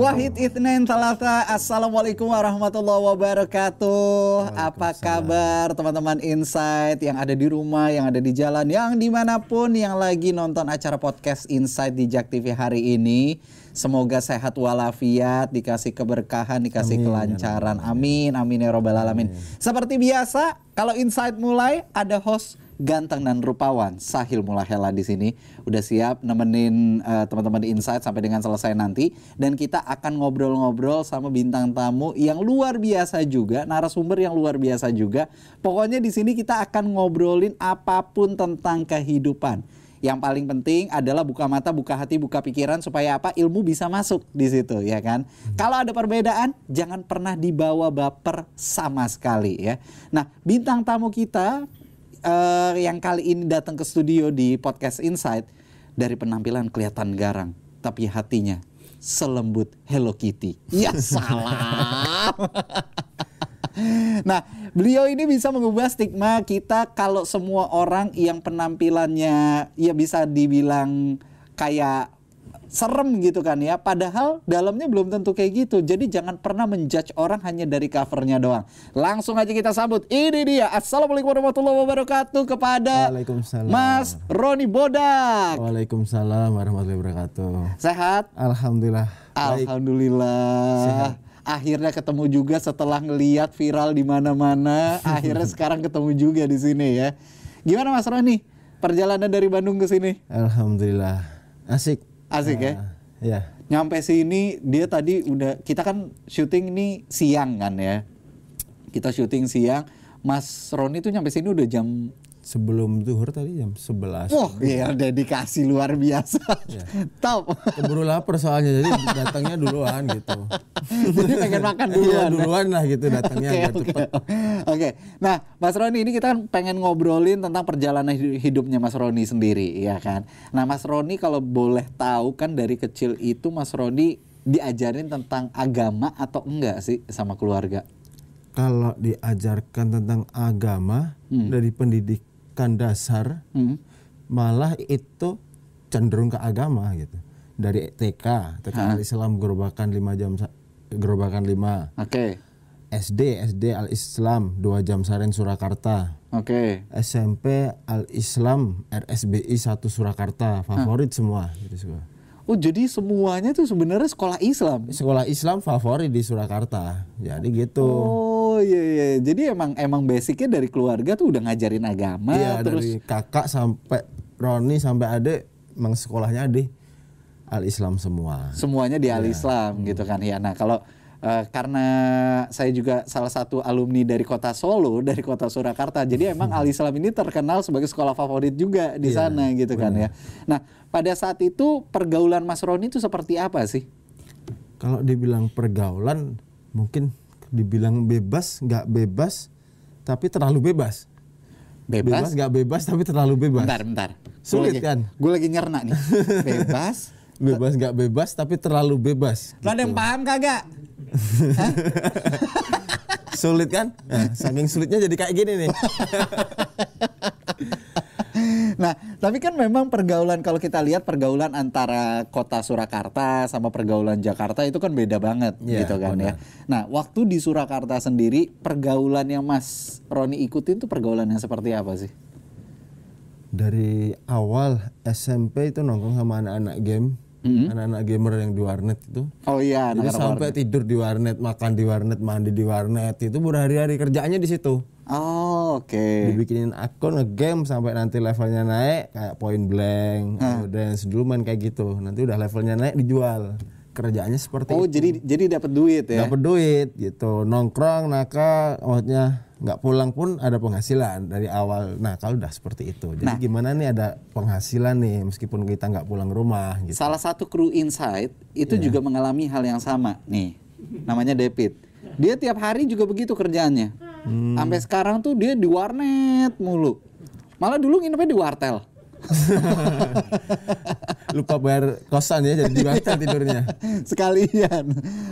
Wahid Ithnain Talata Assalamualaikum warahmatullahi wabarakatuh. Apa kabar teman-teman Insight Yang ada di rumah, yang ada di jalan Yang di mana pun yang lagi nonton acara podcast Insight di Jak TV hari ini. Semoga sehat walafiat, dikasih keberkahan, dikasih amin, kelancaran. Amin, amin. Ya robbal alamin. Seperti biasa, kalau Insight mulai ada host ganteng dan rupawan Sahil Mulahela di sini udah siap nemenin uh, teman-teman di Insight sampai dengan selesai nanti dan kita akan ngobrol-ngobrol sama bintang tamu yang luar biasa juga narasumber yang luar biasa juga pokoknya di sini kita akan ngobrolin apa pun tentang kehidupan yang paling penting adalah buka mata, buka hati, buka pikiran supaya apa? Ilmu bisa masuk di situ, ya kan? Hmm. Kalau ada perbedaan, jangan pernah dibawa baper sama sekali ya. Nah, bintang tamu kita uh, yang kali ini datang ke studio di podcast Insight dari penampilan kelihatan garang, tapi hatinya selembut Hello Kitty. Ya salah. Nah, beliau ini bisa mengubah stigma kita kalau semua orang yang penampilannya ya bisa dibilang kayak serem gitu kan ya. Padahal dalamnya belum tentu kayak gitu. Jadi jangan pernah menjudge orang hanya dari covernya doang. Langsung aja kita sambut. Ini dia. Assalamualaikum warahmatullahi wabarakatuh kepada Mas Roni Bodak. Waalaikumsalam warahmatullahi wabarakatuh. Sehat? Alhamdulillah. Alhamdulillah. Sehat akhirnya ketemu juga setelah ngeliat viral di mana-mana. akhirnya sekarang ketemu juga di sini ya. Gimana Mas Roni? Perjalanan dari Bandung ke sini? Alhamdulillah. Asik. Asik uh, ya? Ya. Nyampe sini dia tadi udah kita kan syuting ini siang kan ya. Kita syuting siang. Mas Roni tuh nyampe sini udah jam sebelum zuhur tadi jam 11. Wah, iya dedikasi luar biasa. Ya. Top. Keburu lapar soalnya jadi datangnya duluan gitu. jadi pengen makan duluan. Iya, duluan lah gitu datangnya Oke, okay, okay. Oke. Nah, Mas Roni ini kita kan pengen ngobrolin tentang perjalanan hidupnya Mas Roni sendiri, ya kan. Nah, Mas Roni kalau boleh tahu kan dari kecil itu Mas Roni diajarin tentang agama atau enggak sih sama keluarga? Kalau diajarkan tentang agama hmm. dari pendidik pendidikan dasar hmm. malah itu cenderung ke agama gitu dari TK TK Al Islam gerobakan lima jam gerobakan lima oke okay. SD SD Al Islam dua jam Saren Surakarta oke okay. SMP Al Islam RSBI satu Surakarta favorit Hah. semua gitu semua Oh jadi semuanya tuh sebenarnya sekolah Islam. Sekolah Islam favorit di Surakarta. Jadi gitu. Oh iya iya. Jadi emang emang basicnya dari keluarga tuh udah ngajarin agama. Iya terus... dari kakak sampai Roni sampai adek emang sekolahnya di Al Islam semua. Semuanya di Al iya. Islam ya. gitu kan ya. Nah kalau uh, karena saya juga salah satu alumni dari kota Solo, dari kota Surakarta. Jadi emang Al Islam ini terkenal sebagai sekolah favorit juga di yeah, sana gitu bener. kan ya. Nah, pada saat itu pergaulan Mas Roni itu seperti apa sih? Kalau dibilang pergaulan mungkin dibilang bebas, nggak bebas, tapi terlalu bebas. Bebas? nggak bebas tapi terlalu bebas. Bentar, bentar. Sulit gua lagi, kan? Gue lagi nyerna nih. Bebas. bebas nggak bebas tapi terlalu bebas. Gitu. Ada yang paham kagak? Sulit kan? Nah, saking sulitnya jadi kayak gini nih. nah, tapi kan memang pergaulan kalau kita lihat pergaulan antara kota Surakarta sama pergaulan Jakarta itu kan beda banget ya, gitu kan benar. ya. Nah, waktu di Surakarta sendiri pergaulan yang Mas Roni ikutin tuh pergaulan yang seperti apa sih? Dari awal SMP itu nongkrong sama anak-anak game Mm-hmm. Anak-anak gamer yang di warnet itu. Oh iya, anak sampai warnet. tidur di warnet, makan di warnet, mandi di warnet, itu berhari-hari kerjaannya di situ. Oh, oke. Okay. Dibikinin akun nge-game sampai nanti levelnya naik kayak point blank, huh. dance dulu main kayak gitu. Nanti udah levelnya naik dijual. Kerjaannya seperti oh, itu. jadi jadi dapat duit ya. Dapat duit gitu. Nongkrong, nakal, maksudnya nggak pulang pun ada penghasilan dari awal. Nah kalau udah seperti itu, jadi nah, gimana nih ada penghasilan nih meskipun kita nggak pulang rumah. Gitu. Salah satu kru Insight itu yeah. juga mengalami hal yang sama nih, namanya David. Dia tiap hari juga begitu kerjaannya. Hmm. Sampai sekarang tuh dia di warnet mulu. Malah dulu nginepnya di wartel. Lupa bayar kosan ya jadi di hotel tidurnya. Sekalian.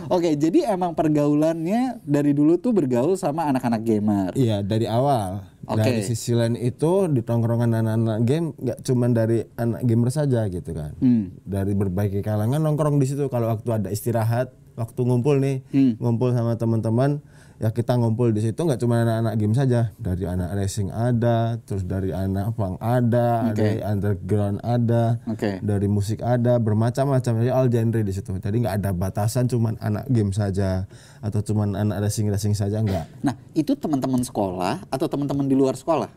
Oke, jadi emang pergaulannya dari dulu tuh bergaul sama anak-anak gamer. Iya, dari awal. Oke. Dari sisi lain itu di tongkrongan anak-anak game nggak cuma dari anak gamer saja gitu kan. Hmm. Dari berbagai kalangan nongkrong di situ kalau waktu ada istirahat, waktu ngumpul nih, Hmm. ngumpul sama teman-teman, ya kita ngumpul di situ nggak cuma anak-anak game saja, dari anak racing ada, terus dari anak punk ada, Oke. dari underground ada, Oke. dari musik ada, bermacam-macam jadi all genre di situ. Jadi nggak ada batasan cuma anak game saja atau cuma anak racing-racing saja nggak. Nah, itu teman-teman sekolah atau teman-teman di luar sekolah?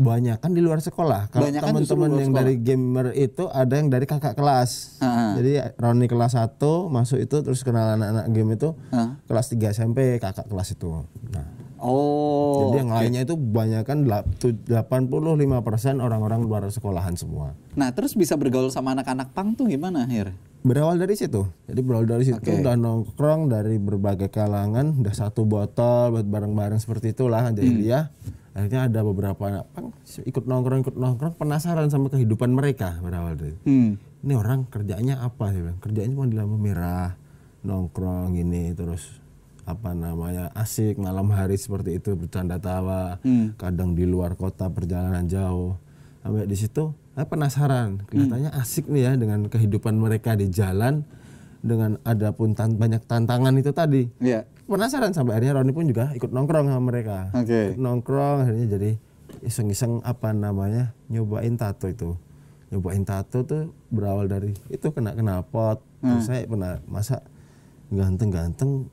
Banyak kan di luar sekolah. Kalau justru teman-teman yang sekolah. dari gamer itu ada yang dari kakak kelas. Ha-ha. Jadi Roni kelas 1 masuk itu terus kenal anak-anak game itu Ha. kelas 3 SMP kakak kelas itu. Nah, Oh. jadi yang lainnya itu banyak kan 85% orang-orang luar sekolahan semua. Nah, terus bisa bergaul sama anak-anak pang tuh gimana akhirnya? Berawal dari situ. Jadi berawal dari situ Oke. udah nongkrong dari berbagai kalangan, udah satu botol buat bareng-bareng seperti itulah. Jadi Hmm. dia akhirnya ada beberapa anak pang ikut nongkrong ikut nongkrong penasaran sama kehidupan mereka berawal dari. Hmm. Ini orang kerjanya apa sih? bilang. Kerjanya cuma di lampu merah, nongkrong gini terus apa namanya asik malam hari seperti itu bercanda tawa, Hmm. kadang di luar kota perjalanan jauh. Sampai di situ saya penasaran, kelihatannya asik nih ya dengan kehidupan mereka di jalan dengan ada pun tan- banyak tantangan itu tadi. Iya. Penasaran sampai akhirnya Roni pun juga ikut nongkrong sama mereka. Oke. Ikut nongkrong akhirnya jadi iseng-iseng apa namanya nyobain tato itu. Nyobain tato tuh berawal dari itu kena kena pot. Terus saya pernah masa ganteng-ganteng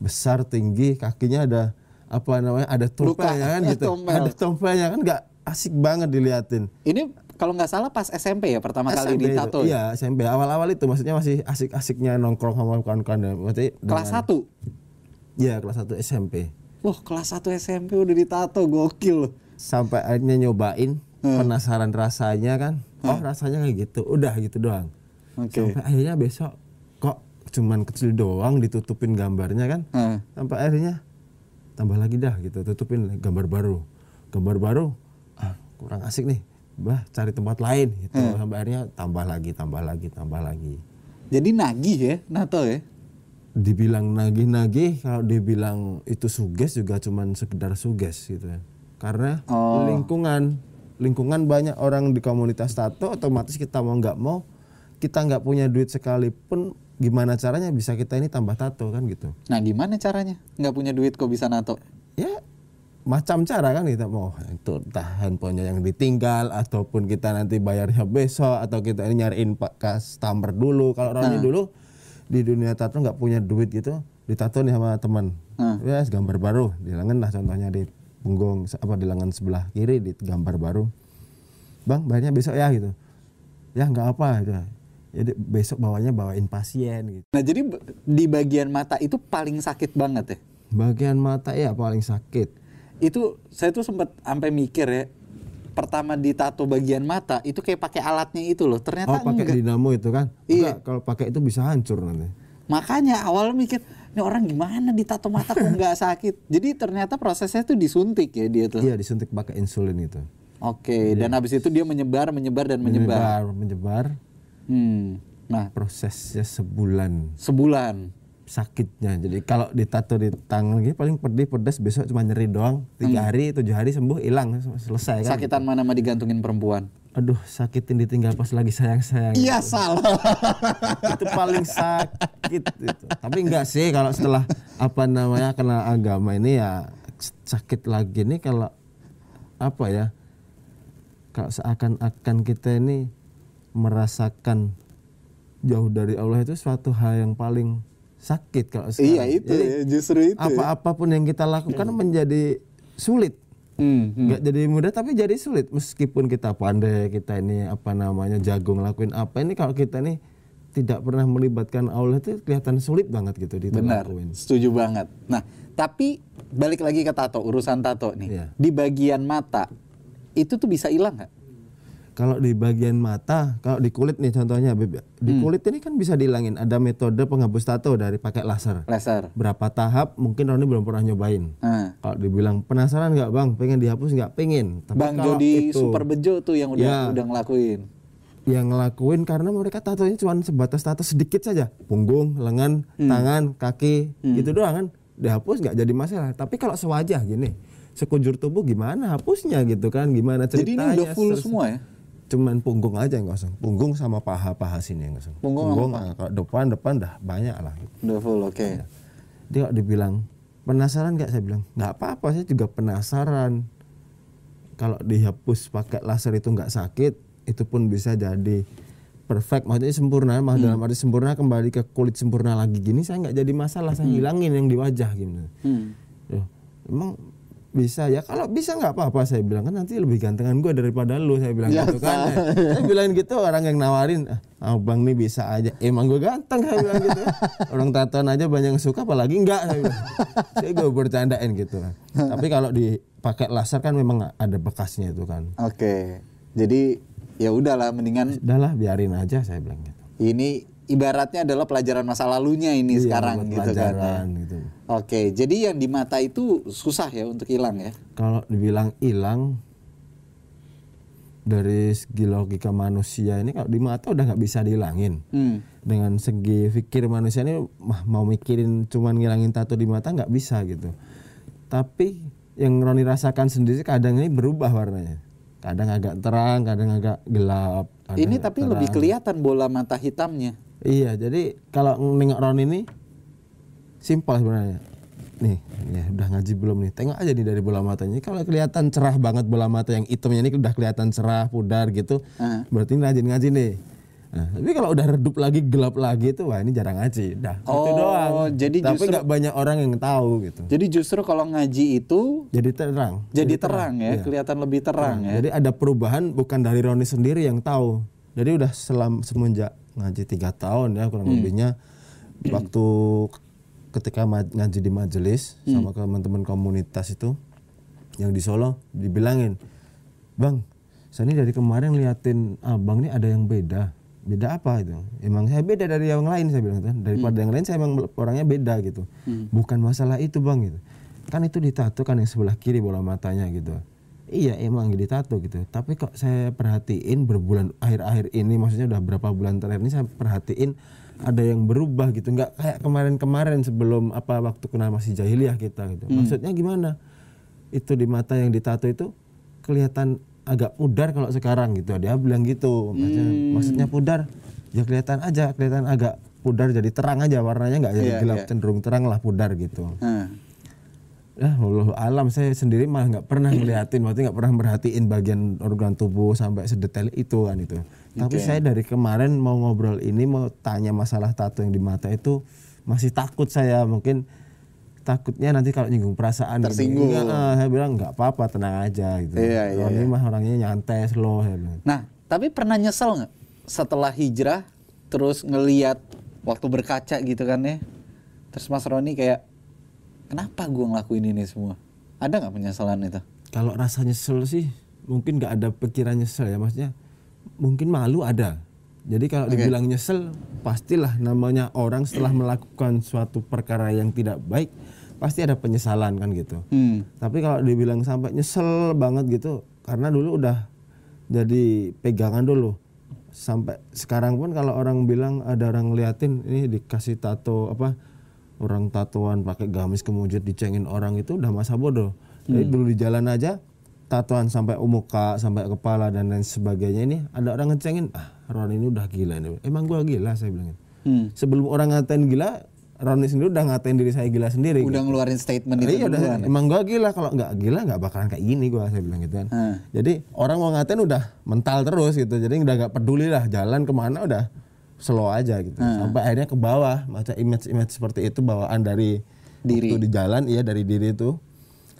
besar tinggi kakinya ada apa namanya ada tompelnya kan gitu. Tompel. Ada tompelnya kan nggak asik banget diliatin. Ini kalau nggak salah pas SMP ya pertama kali SMP itu, ditato. ya? Iya, SMP awal-awal itu maksudnya masih asik-asiknya nongkrong sama kawan-kawan. Berarti Kelas 1. Iya, kelas 1 SMP. Wah, kelas 1 SMP udah ditato, gokil loh. Sampai akhirnya nyobain, penasaran rasanya kan. Oh, rasanya kayak gitu. Udah gitu doang. Oke. Sampai akhirnya besok kok cuman kecil doang ditutupin gambarnya kan. Heeh. Sampai akhirnya tambah lagi dah gitu, tutupin gambar baru. Gambar baru ah, kurang asik nih. Bah, cari tempat lain gitu. Sampai akhirnya tambah lagi, tambah lagi, tambah lagi. Jadi nagih ya, nato ya. Dibilang nagih-nagih kalau dibilang itu suges juga cuman sekedar suges gitu ya karena Oh. lingkungan lingkungan banyak orang di komunitas tato otomatis kita mau nggak mau kita nggak punya duit sekalipun gimana caranya bisa kita ini tambah tato kan gitu Nah, gimana caranya? Nggak punya duit kok bisa nato? ya macam cara kan kita mau itu entah handphonenya yang ditinggal ataupun kita nanti bayarnya besok atau kita ini nyariin pak customer dulu kalau Roni dulu di dunia tato nggak punya duit gitu ditato nih sama teman Hmm. ya gambar baru di lengan lah contohnya di punggung apa di lengan sebelah kiri di gambar baru bang bayarnya besok ya gitu ya nggak apa gitu jadi besok bawanya bawain pasien gitu Nah, jadi di bagian mata itu paling sakit banget ya. bagian mata ya paling sakit Itu saya tuh sempat sampai mikir ya. Pertama ditato bagian mata itu kayak pakai alatnya itu loh. Ternyata oh pakai enggak. dinamo itu kan Iya. enggak kalau pakai itu bisa hancur nanti Makanya awal mikir, ini orang gimana ditato mata kok nggak sakit. Jadi ternyata prosesnya tuh disuntik ya dia tuh. Iya disuntik pakai insulin itu. Oke, dan habis itu dia menyebar, menyebar dan menyebar. Menyebar, menyebar. Hmm. Nah, Prosesnya sebulan sebulan. Sakitnya. Jadi kalau ditato di tangan gitu paling pedih pedas besok cuma nyeri doang. Tiga hari, tujuh hari sembuh hilang selesai kan. Sakitan mana mah digantungin perempuan? Aduh sakitin ditinggal pas lagi sayang sayang. Iya salah. itu paling sakit itu. Tapi enggak sih kalau setelah apa namanya kena agama ini ya sakit lagi nih kalau apa ya kalau seakan-akan kita ini merasakan jauh dari Allah itu suatu hal yang paling sakit kalau sekarang. iya itu Jadi, ya, justru itu. ya. apa-apapun yang kita lakukan menjadi sulit Hmm, hmm. jadi mudah tapi jadi sulit meskipun kita pandai kita ini apa namanya jago ngelakuin apa ini kalau kita ini tidak pernah melibatkan Allah itu kelihatan sulit banget gitu Benar, ditelakuin. setuju banget. Nah, tapi balik lagi ke tato, urusan tato nih. Iya. Di bagian mata itu tuh bisa hilang nggak? Kalau di bagian mata, kalau di kulit nih contohnya, Beb, di Hmm. kulit ini kan bisa dihilangin. Ada metode penghapus tato dari pakai laser. Laser. Berapa tahap mungkin Roni belum pernah nyobain. Nah, Kalau dibilang penasaran nggak bang, pengen dihapus nggak pengen. Tapi Bang Jody itu Super Bejo tuh yang udah Ya. udah ngelakuin. yang ngelakuin karena mereka tatonya cuma sebatas tato sedikit saja, punggung, lengan, Hmm. tangan, kaki, gitu doang kan. Dihapus nggak jadi masalah. Tapi kalau sewajah gini, sekujur tubuh gimana hapusnya gitu kan gimana Jadi ini ceritanya udah full semua ya? Cuman punggung aja yang kosong. Punggung sama paha paha sini yang kosong. Punggung ah, kalau depan depan dah banyak lah. Udah full, oke. Iya. dia kok dibilang penasaran nggak? Saya bilang nggak apa-apa saya juga penasaran. Kalau dihapus pakai laser itu nggak sakit itu pun bisa jadi perfect. Maksudnya sempurna mah Hmm. dalam arti sempurna kembali ke kulit sempurna lagi gini saya nggak jadi masalah saya hilangin yang di wajah gitu. Hmm. Loh, emang bisa ya. Kalau bisa nggak apa-apa saya bilang kan nanti lebih gantengan gue daripada lu saya bilang gitu kan. Saya bilang gitu orang yang nawarin ah bang nih bisa aja. Emang gue ganteng saya bilang gitu. Orang tatoan aja banyak yang suka apalagi enggak saya bilang. Saya gue bercandain gitu. Tapi kalau dipakai laser kan memang ada bekasnya itu kan. Oke. Jadi ya udahlah mendingan udahlah biarin aja saya bilang gitu. Ini ibaratnya adalah pelajaran masa lalunya ini Iya, sekarang gitu kan. ya. pelajaran gitu Oke, jadi yang di mata itu susah ya untuk hilang ya. kalau dibilang hilang dari segi logika manusia ini kalau di mata udah nggak bisa dihilangin Hmm. dengan segi pikir manusia ini mah mau mikirin cuman ngilangin tato di mata nggak bisa gitu tapi yang Roni rasakan sendiri kadang ini berubah warnanya kadang agak terang kadang agak gelap kadang Ini tapi terang. lebih kelihatan bola mata hitamnya. Iya jadi kalau nengok Roni ini simpel sebenarnya. Nih ya udah ngaji belum nih? Tengok aja nih dari bola matanya. Kalau kelihatan cerah banget bola mata yang hitamnya ini udah kelihatan cerah pudar gitu Ah. berarti ini rajin ngaji nih. Nah, tapi kalau udah redup lagi gelap lagi itu wah ini jarang ngaji. Dah itu Oh, doang. jadi tapi nggak banyak orang yang tahu gitu. Jadi justru kalau ngaji itu jadi terang. Jadi terang ya, kelihatan lebih terang. ya. Jadi ada perubahan bukan dari Roni sendiri yang tahu. Jadi udah selam semenjak ngaji tiga tahun ya kurang Hmm. lebihnya waktu ketika ngaji di majelis Hmm. sama teman-teman komunitas itu yang di Solo dibilangin, bang, saya ini dari kemarin liatin abang ini ada yang beda. Beda apa itu? Emang saya beda dari yang lain saya bilang kan. Daripada Hmm. yang lain saya emang orangnya beda gitu. Bukan masalah itu bang gitu. Kan itu ditato kan yang sebelah kiri bola matanya gitu. Iya emang ditato gitu. Tapi kok saya perhatiin berbulan akhir-akhir ini maksudnya udah berapa bulan terakhir ini saya perhatiin ada yang berubah gitu. Nggak kayak kemarin-kemarin sebelum apa waktu kena masih jahiliyah kita gitu. Maksudnya gimana? Itu di mata yang ditato itu kelihatan agak pudar kalau sekarang gitu. Dia bilang gitu. Maksudnya, maksudnya pudar ya kelihatan aja kelihatan agak pudar jadi terang aja warnanya nggak jadi Iya, gelap iya. cenderung terang lah pudar gitu. Nah, Ya, wallahu alam saya sendiri malah nggak pernah ngeliatin, berarti nggak pernah merhatiin bagian organ tubuh sampai sedetail itu kan itu. Tapi saya dari kemarin mau ngobrol ini mau tanya masalah tato yang di mata itu masih takut saya mungkin takutnya nanti kalau nyinggung perasaan gitu. Tersinggung. Enggak, ah, saya bilang nggak apa-apa tenang aja gitu. Iya, iya, Roni mah orangnya nyantai slow saya bilang. Nah, tapi pernah nyesel nggak setelah hijrah terus ngeliat waktu berkaca gitu kan ya? Terus Mas Roni kayak kenapa gua ngelakuin ini semua? Ada nggak penyesalan itu? Kalau rasa nyesel sih mungkin nggak ada pikiran nyesel ya maksudnya mungkin malu ada. Jadi kalau dibilang nyesel pastilah namanya orang setelah melakukan suatu perkara yang tidak baik pasti ada penyesalan kan gitu. Hmm. Tapi kalau dibilang sampai nyesel banget gitu karena dulu udah jadi pegangan dulu. Sampai sekarang pun kalau orang bilang ada orang ngeliatin ini dikasih tato apa orang tatoan pakai gamis kemudian dicengin orang itu udah masa bodoh. Jadi dulu di jalan aja tatoan sampai muka, sampai kepala dan lain sebagainya ini ada orang ngecengin, ah Ron ini udah gila ini. Emang gua gila saya bilang. Hmm. Sebelum orang ngatain gila, Roni sendiri udah ngatain diri saya gila sendiri. Udah ngeluarin statement itu Iya udah, duluan. emang gua gila kalau nggak gila nggak bakalan kayak gini gua saya bilang gitu kan. Hmm. Jadi orang mau ngatain udah mental terus gitu. Jadi udah nggak peduli lah jalan ke mana udah slow aja gitu. Hmm. Sampai akhirnya ke bawah macam image-image seperti itu bawaan dari Diri. waktu di jalan iya dari diri itu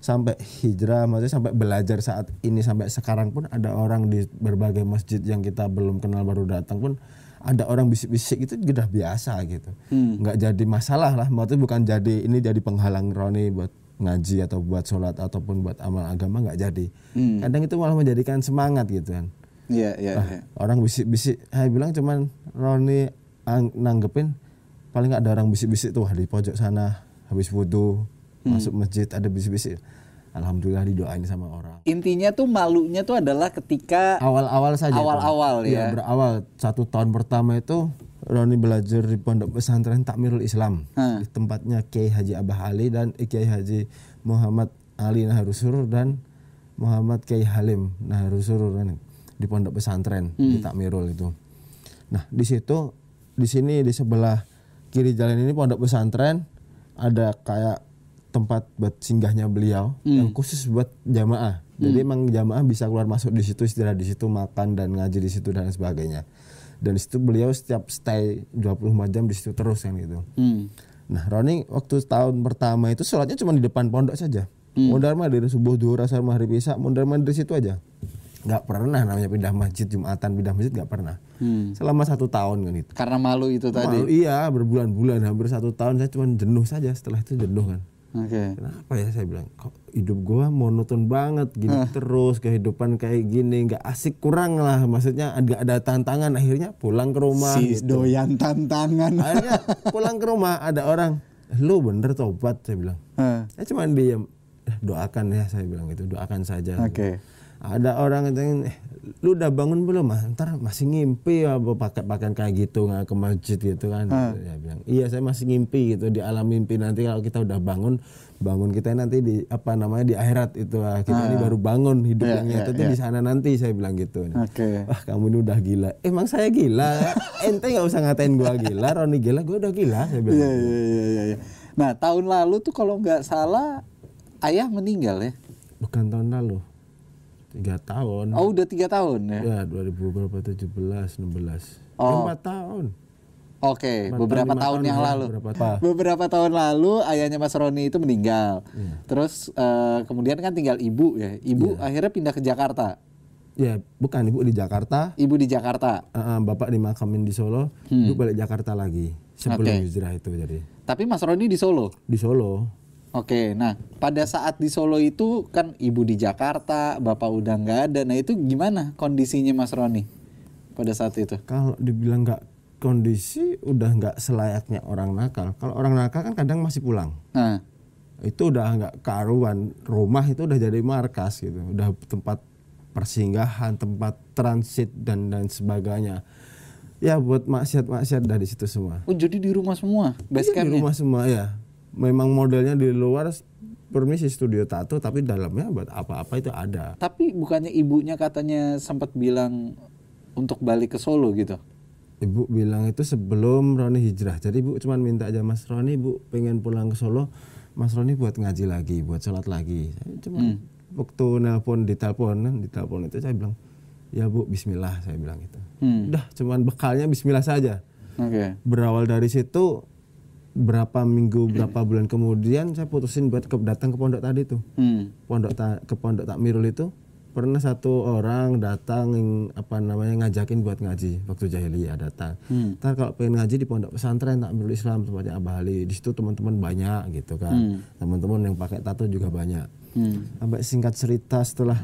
sampai hijrah maksudnya sampai belajar saat ini sampai sekarang pun ada orang di berbagai masjid yang kita belum kenal baru datang pun ada orang bisik-bisik itu udah biasa gitu nggak jadi masalah lah maksudnya bukan jadi ini jadi penghalang Roni buat ngaji atau buat sholat ataupun buat amal agama nggak jadi kadang itu malah menjadikan semangat gitu kan Iya, iya, iya. orang bisik-bisik saya bilang cuman Roni ang- nanggepin paling ada orang bisik-bisik tuh di pojok sana habis wudhu masuk masjid ada bisik-bisik alhamdulillah didoain sama orang Intinya tuh malunya tuh adalah ketika awal-awal saja. Awal-awal Iya, ya. berawal satu tahun pertama itu Roni belajar di pondok pesantren Takmirul Islam Hmm. di tempatnya Kiai Haji Abah Ali dan Kiai Haji Muhammad Ali Naharus Surur dan Muhammad Kiai Halim Naharus Surur kan, di pondok pesantren di Takmirul itu. Nah di situ di sini di sebelah kiri jalan ini pondok pesantren ada kayak tempat buat singgahnya beliau yang khusus buat jamaah. Jadi emang jamaah bisa keluar masuk di situ istirahat di situ makan dan ngaji di situ dan sebagainya. Dan di situ beliau setiap stay 24 jam di situ terus kan gitu. Hmm. Nah, Roni waktu tahun pertama itu sholatnya cuma di depan pondok saja. Mundar mah dari subuh duhur asar maghrib isya, mundar mandir situ aja. Nggak pernah namanya pindah masjid jumatan pindah masjid nggak pernah. Hmm. Selama satu tahun kan itu. Karena malu itu tadi. Malu, iya berbulan-bulan hampir satu tahun saya cuma jenuh saja setelah itu jenuh kan. Oke. Kenapa ya saya bilang kok hidup gua monoton banget gini terus kehidupan kayak gini nggak asik kurang lah maksudnya nggak ada tantangan akhirnya pulang ke rumah Si gitu. doyan tantangan. akhirnya pulang ke rumah ada orang lu bener tobat saya bilang Hah. saya cuma diam "Eh, doakan ya saya bilang gitu doakan saja Oke. Ada orang yang eh, lu udah bangun belum mas ntar masih ngimpi apa pakai pakaian kayak gitu nggak ke masjid gitu kan? Ya bilang iya saya masih ngimpi gitu di alam mimpi nanti kalau kita udah bangun bangun kita nanti di apa namanya di akhirat itu ah, kita ini baru bangun hidup Iya, yang iya, nyata itu di sana nanti saya bilang gitu. Oke. wah kamu ini udah gila. Emang saya gila? Ente nggak usah ngatain gua gila Roni gila gua udah gila saya bilang Iya iya iya iya. iya. Nah tahun lalu tuh kalau nggak salah ayah meninggal ya. bukan tahun lalu tiga tahun Oh udah tiga tahun ya. ya 2000 berapa 17 16 Oh. empat tahun Oke, Empat beberapa lima tahun yang ya, lalu. beberapa tahun. Beberapa tahun lalu ayahnya Mas Roni itu meninggal. Iya. Terus eh, kemudian kan tinggal ibu ya. Ibu Iya. akhirnya pindah ke Jakarta. Ya, bukan ibu di Jakarta, Ibu di Jakarta. eh, eh, bapak dimakamin di Solo, ibu balik Jakarta lagi sebelum Hmm. Oke. hijrah itu jadi Tapi Mas Roni di Solo. di Solo. Oke, nah pada saat di Solo itu kan ibu di Jakarta, bapak udah nggak ada. Nah itu gimana kondisinya Mas Roni pada saat itu? Kalau dibilang nggak kondisi udah nggak selayaknya orang nakal. Kalau orang nakal kan kadang masih pulang. Nah, Itu udah nggak karuan. Rumah itu udah jadi markas gitu, udah tempat persinggahan, tempat transit dan dan sebagainya. Ya buat maksiat-maksiat dari situ semua. oh jadi di rumah semua, Iya, di rumah semua ya. Memang modelnya di luar permisi studio tato tapi dalamnya buat apa-apa itu ada. Tapi bukannya ibunya katanya sempat bilang untuk balik ke Solo gitu? Ibu bilang itu sebelum Roni hijrah. Jadi ibu cuma minta aja Mas Roni, ibu pengen pulang ke Solo. Mas Roni buat ngaji lagi, buat sholat lagi. Saya cuma waktu nelpon di telepon kan, di telepon itu saya bilang, ya bu Bismillah saya bilang gitu. Hmm. Udah cuman bekalnya Bismillah saja. Oke. Berawal dari situ berapa minggu, berapa bulan kemudian saya putusin buat ke, datang ke pondok tadi tuh. Hmm. Pondok ta, ke pondok Takmirul itu pernah satu orang datang yang apa namanya ngajakin buat ngaji waktu jahiliyah datang. Hmm. Ntar kalau pengen ngaji di pondok pesantren Takmirul Islam tempatnya Abah Ali. Di situ teman-teman banyak gitu kan. Hmm. Teman-teman yang pakai tato juga banyak. Hmm. Sampai singkat cerita setelah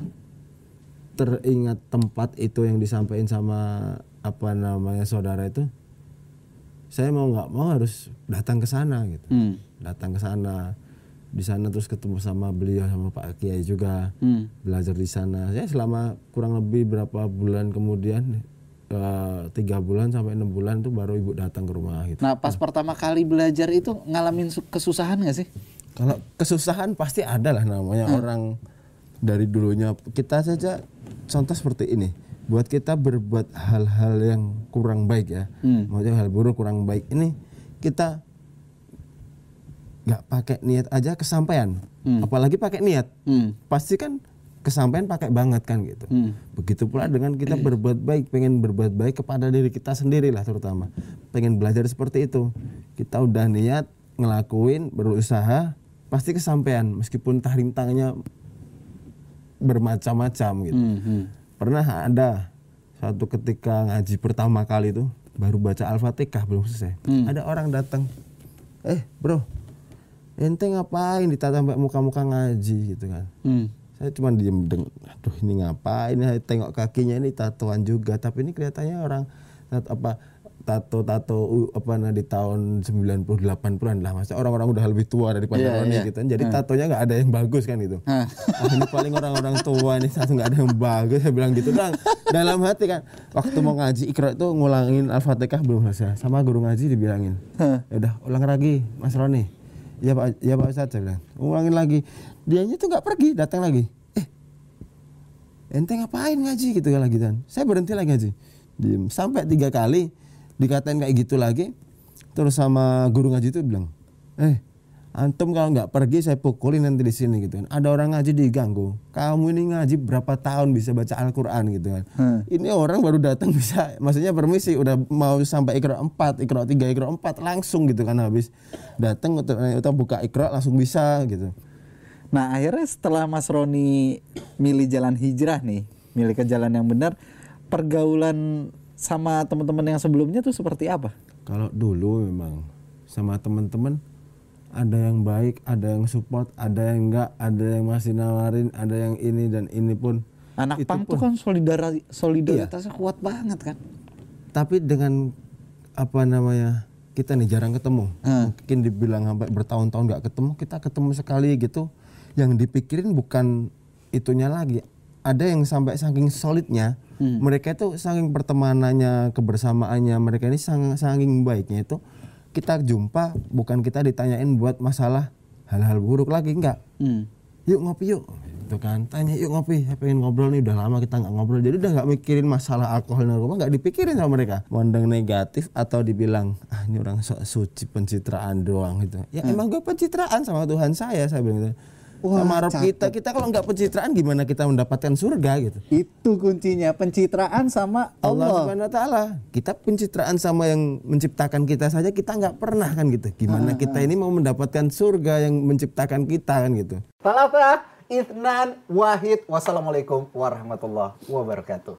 teringat tempat itu yang disampaikan sama apa namanya saudara itu, saya mau nggak mau harus datang ke sana gitu. Hmm. Datang ke sana, di sana terus ketemu sama beliau sama Pak Kiai juga, Hmm. belajar di sana. Ya selama kurang lebih berapa bulan kemudian, eh, tiga bulan sampai enam bulan tuh baru ibu datang ke rumah gitu. Nah pas pertama kali belajar itu ngalamin su- kesusahan gak sih? Kalau kesusahan pasti ada lah namanya orang dari dulunya kita saja contoh seperti ini. Buat kita berbuat hal-hal yang kurang baik ya, Hmm. maksudnya hal buruk kurang baik ini kita nggak pakai niat aja kesampaian, apalagi pakai niat Hmm. pasti kan kesampaian pakai banget kan gitu. Hmm. Begitu pula dengan kita berbuat baik, pengen berbuat baik kepada diri kita sendiri lah terutama. Pengen belajar seperti itu. Kita udah niat ngelakuin, berusaha, pasti kesampaian meskipun entah rintangannya bermacam-macam gitu. Hmm. Hmm. Pernah ada suatu ketika ngaji pertama kali itu baru baca Al-Fatihah belum selesai. Ada orang datang. Eh, Bro. Ente ngapain ditata sampai muka-muka ngaji gitu kan. Hmm. Saya cuma diem deng, aduh ini ngapain? Ini tengok kakinya ini tatoan juga, tapi ini kelihatannya orang apa tato-tato apa nah di tahun 98 puluhan lah. Maksudnya orang-orang udah lebih tua daripada Iya, Roni iya. gitu kan. Jadi tatonya nggak ada yang bagus kan gitu. Hah. Ah, ini paling orang-orang tua ini satu nggak ada yang bagus. Saya bilang gitu. Dong dalam hati kan waktu mau ngaji ikra itu ngulangin al-fatihah belum selesai. Sama guru ngaji dibilangin. Ya udah ulang lagi mas Roni. Ya pak. Ya pak Ustadz saya bilang. Ulangin lagi. Dianya tuh nggak pergi datang lagi. Eh ente ngapain ngaji gitu kan lagi kan saya berhenti lagi ngaji. Diem. Sampai tiga kali dikatain kayak gitu lagi terus sama guru ngaji itu bilang eh antum kalau nggak pergi saya pukulin nanti di sini gitu kan. Ada orang ngaji diganggu. Kamu ini ngaji berapa tahun bisa baca Al-Quran? gitu kan. Hmm. ini orang baru datang bisa maksudnya permisi udah mau sampai ikro 4 ikro 3 ikro 4 langsung gitu kan habis. Datang atau, atau buka ikro langsung bisa gitu. Nah akhirnya setelah Mas Roni milih jalan hijrah nih, milih ke jalan yang benar, pergaulan sama teman-teman yang sebelumnya tuh seperti apa? kalau dulu memang sama teman-teman ada yang baik ada yang support ada yang enggak ada yang masih nawarin ada yang ini dan ini pun Anak Itu pang tuh kan solidari- solidaritasnya kuat banget kan? tapi dengan apa namanya kita nih jarang ketemu Hmm. mungkin dibilang sampai bertahun-tahun nggak ketemu kita ketemu sekali gitu yang dipikirin bukan itunya lagi ada yang sampai saking solidnya Hmm. mereka itu saking pertemanannya kebersamaannya mereka ini sang- saking baiknya itu kita jumpa bukan kita ditanyain buat masalah hal-hal buruk lagi enggak. Hmm. yuk ngopi yuk itu kan. Tanya yuk ngopi saya pengen ngobrol nih udah lama kita nggak ngobrol. Jadi udah nggak mikirin masalah alkohol narkoba nggak dipikirin sama mereka. Mandang negatif atau dibilang ah ini orang sok suci pencitraan doang gitu. Ya emang gue pencitraan sama Tuhan saya saya bilang gitu Wah, sama Rob cakep. kita kita kalau nggak pencitraan gimana kita mendapatkan surga gitu Itu kuncinya pencitraan sama Allah Allah. Subhanahu wa taala. Kita pencitraan sama yang menciptakan kita saja kita nggak pernah kan gitu. Gimana kita ini mau mendapatkan surga yang menciptakan kita kan gitu. Talata Ithnan Wahid. Wassalamualaikum warahmatullahi wabarakatuh.